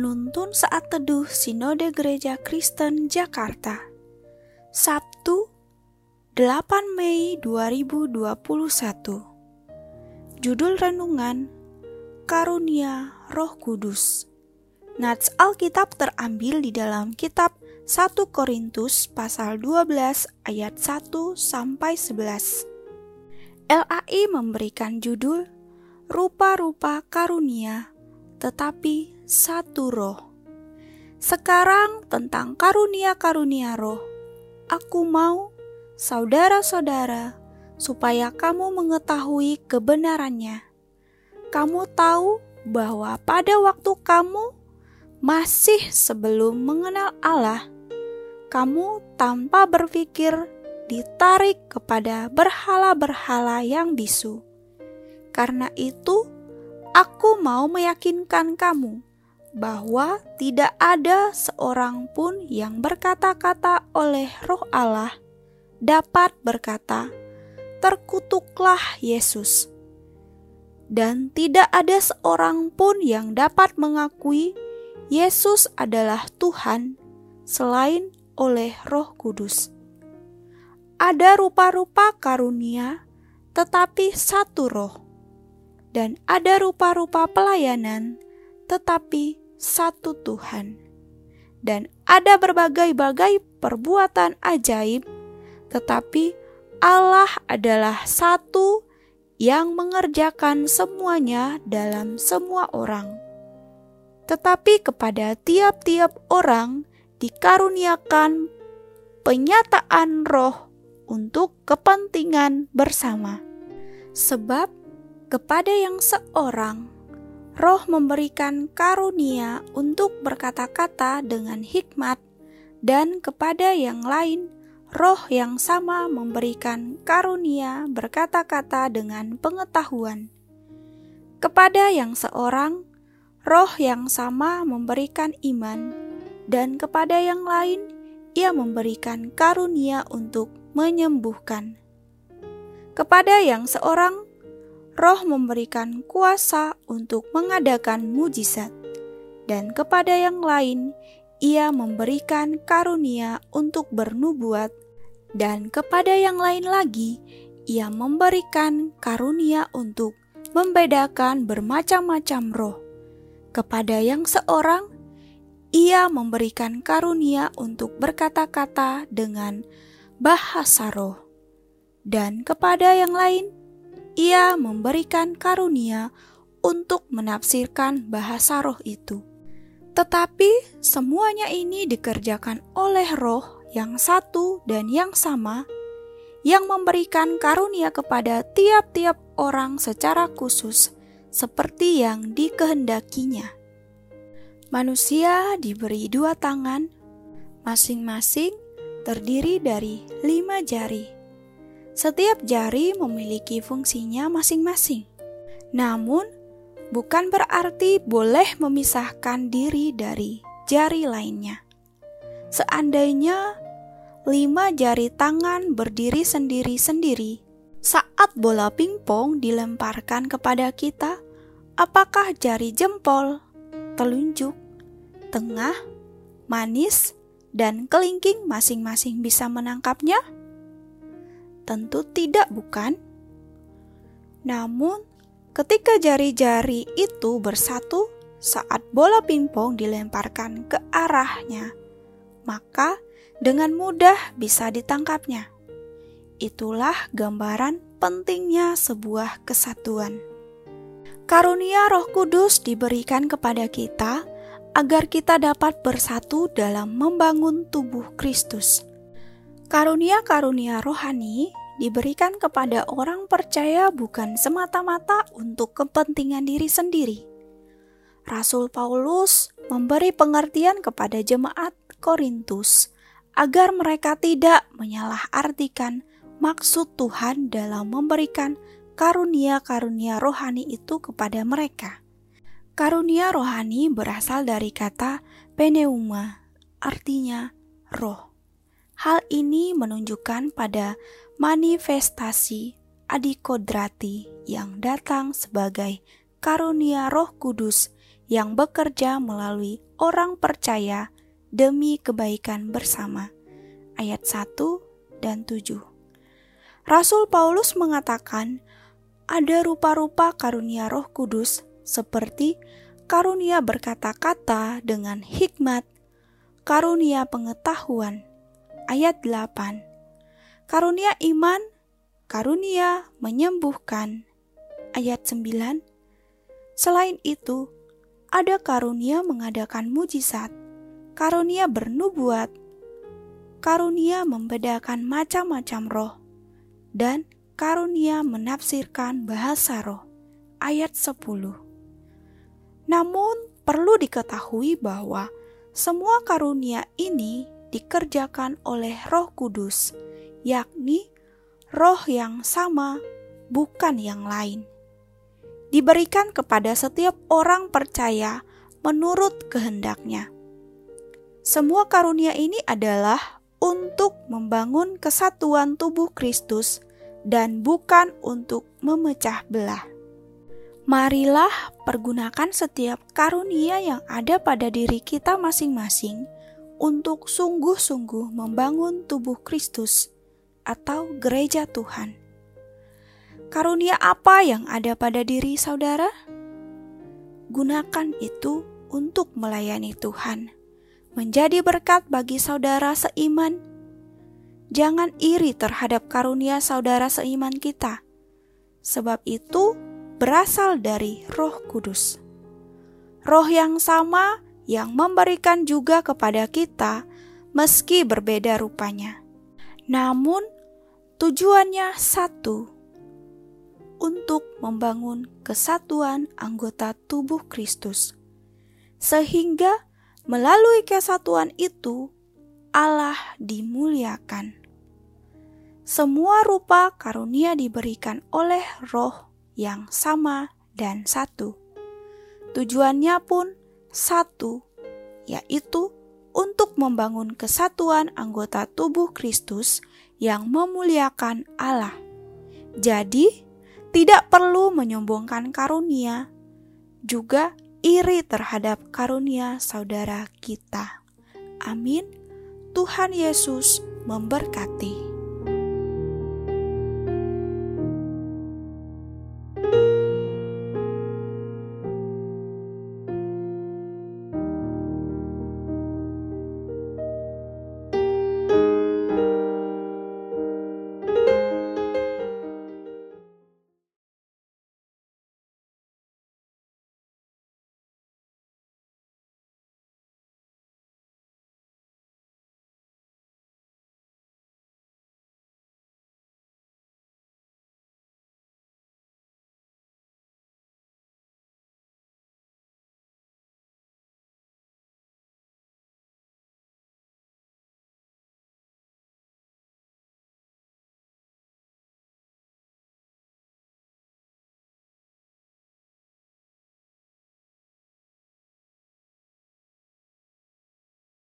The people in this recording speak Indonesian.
Penuntun Saat Teduh Sinode Gereja Kristen Jakarta. Sabtu 8 Mei 2021 Judul Renungan Karunia Roh Kudus. Nats Alkitab terambil di dalam kitab 1 Korintus pasal 12 ayat 1 sampai 11 LAI memberikan judul Rupa-rupa karunia tetapi satu roh. Sekarang tentang karunia-karunia roh, aku mau, saudara-saudara, supaya kamu mengetahui kebenarannya. Kamu tahu bahwa pada waktu kamu masih sebelum mengenal Allah, kamu tanpa berpikir ditarik kepada berhala-berhala yang bisu. Karena itu, aku mau meyakinkan kamu bahwa tidak ada seorang pun yang berkata-kata oleh Roh Allah dapat berkata, "Terkutuklah Yesus." Dan tidak ada seorang pun yang dapat mengakui Yesus adalah Tuhan selain oleh Roh Kudus. Ada rupa-rupa karunia, tetapi satu Roh, dan ada rupa-rupa pelayanan, tetapi satu Tuhan. Dan ada berbagai-bagai perbuatan ajaib, tetapi Allah adalah satu yang mengerjakan semuanya dalam semua orang. Tetapi kepada tiap-tiap orang dikaruniakan penyataan roh untuk kepentingan bersama. Sebab kepada yang seorang Roh memberikan karunia untuk berkata-kata dengan hikmat, dan kepada yang lain, Roh yang sama memberikan karunia berkata-kata dengan pengetahuan. Kepada yang seorang, Roh yang sama memberikan iman, dan kepada yang lain, Ia memberikan karunia untuk menyembuhkan. Kepada yang seorang, Roh memberikan kuasa untuk mengadakan mujizat, dan kepada yang lain Ia memberikan karunia untuk bernubuat, dan kepada yang lain lagi Ia memberikan karunia untuk membedakan bermacam-macam roh. Kepada yang seorang Ia memberikan karunia untuk berkata-kata dengan bahasa roh, dan kepada yang lain ia memberikan karunia untuk menafsirkan bahasa roh itu. Tetapi semuanya ini dikerjakan oleh roh yang satu dan yang sama, yang memberikan karunia kepada tiap-tiap orang secara khusus, seperti yang dikehendakinya. Manusia diberi dua tangan, masing-masing terdiri dari lima jari setiap jari memiliki fungsinya masing-masing. Namun, bukan berarti boleh memisahkan diri dari jari lainnya. Seandainya lima jari tangan berdiri sendiri-sendiri, saat bola pingpong dilemparkan kepada kita, apakah jari jempol, telunjuk, tengah, manis, dan kelingking masing-masing bisa menangkapnya? Tentu tidak, bukan? Namun, ketika jari-jari itu bersatu saat bola pingpong dilemparkan ke arahnya, maka dengan mudah bisa ditangkapnya. Itulah gambaran pentingnya sebuah kesatuan. Karunia Roh Kudus diberikan kepada kita agar kita dapat bersatu dalam membangun tubuh Kristus. Karunia-karunia rohani diberikan kepada orang percaya bukan semata-mata untuk kepentingan diri sendiri. Rasul Paulus memberi pengertian kepada jemaat Korintus agar mereka tidak menyalahartikan maksud Tuhan dalam memberikan karunia-karunia rohani itu kepada mereka. Karunia rohani berasal dari kata pneuma, artinya roh. Hal ini menunjukkan pada manifestasi adikodrati yang datang sebagai karunia Roh Kudus yang bekerja melalui orang percaya demi kebaikan bersama. Ayat 1 dan 7. Rasul Paulus mengatakan ada rupa-rupa karunia Roh Kudus seperti karunia berkata-kata dengan hikmat, karunia pengetahuan. Ayat 8. Karunia iman, karunia menyembuhkan. Ayat 9. Selain itu, ada karunia mengadakan mujizat, karunia bernubuat, karunia membedakan macam-macam roh, dan karunia menafsirkan bahasa roh. Ayat 10. Namun, perlu diketahui bahwa semua karunia ini dikerjakan oleh Roh Kudus, yakni Roh yang sama, bukan yang lain. Diberikan kepada setiap orang percaya menurut kehendaknya. Semua karunia ini adalah untuk membangun kesatuan tubuh Kristus dan bukan untuk memecah belah. Marilah pergunakan setiap karunia yang ada pada diri kita masing-masing untuk sungguh-sungguh membangun tubuh Kristus atau gereja Tuhan. Karunia apa yang ada pada diri saudara? Gunakan itu untuk melayani Tuhan, menjadi berkat bagi saudara seiman. Jangan iri terhadap karunia saudara seiman kita, sebab itu berasal dari Roh Kudus. Roh yang sama yang memberikan juga kepada kita, meski berbeda rupanya. Namun, tujuannya satu: untuk membangun kesatuan anggota tubuh Kristus, sehingga melalui kesatuan itu Allah dimuliakan. Semua rupa karunia diberikan oleh Roh yang sama dan satu. Tujuannya pun satu, yaitu untuk membangun kesatuan anggota tubuh Kristus yang memuliakan Allah. Jadi, tidak perlu menyombongkan karunia, juga iri terhadap karunia saudara kita. Amin. Tuhan Yesus memberkati.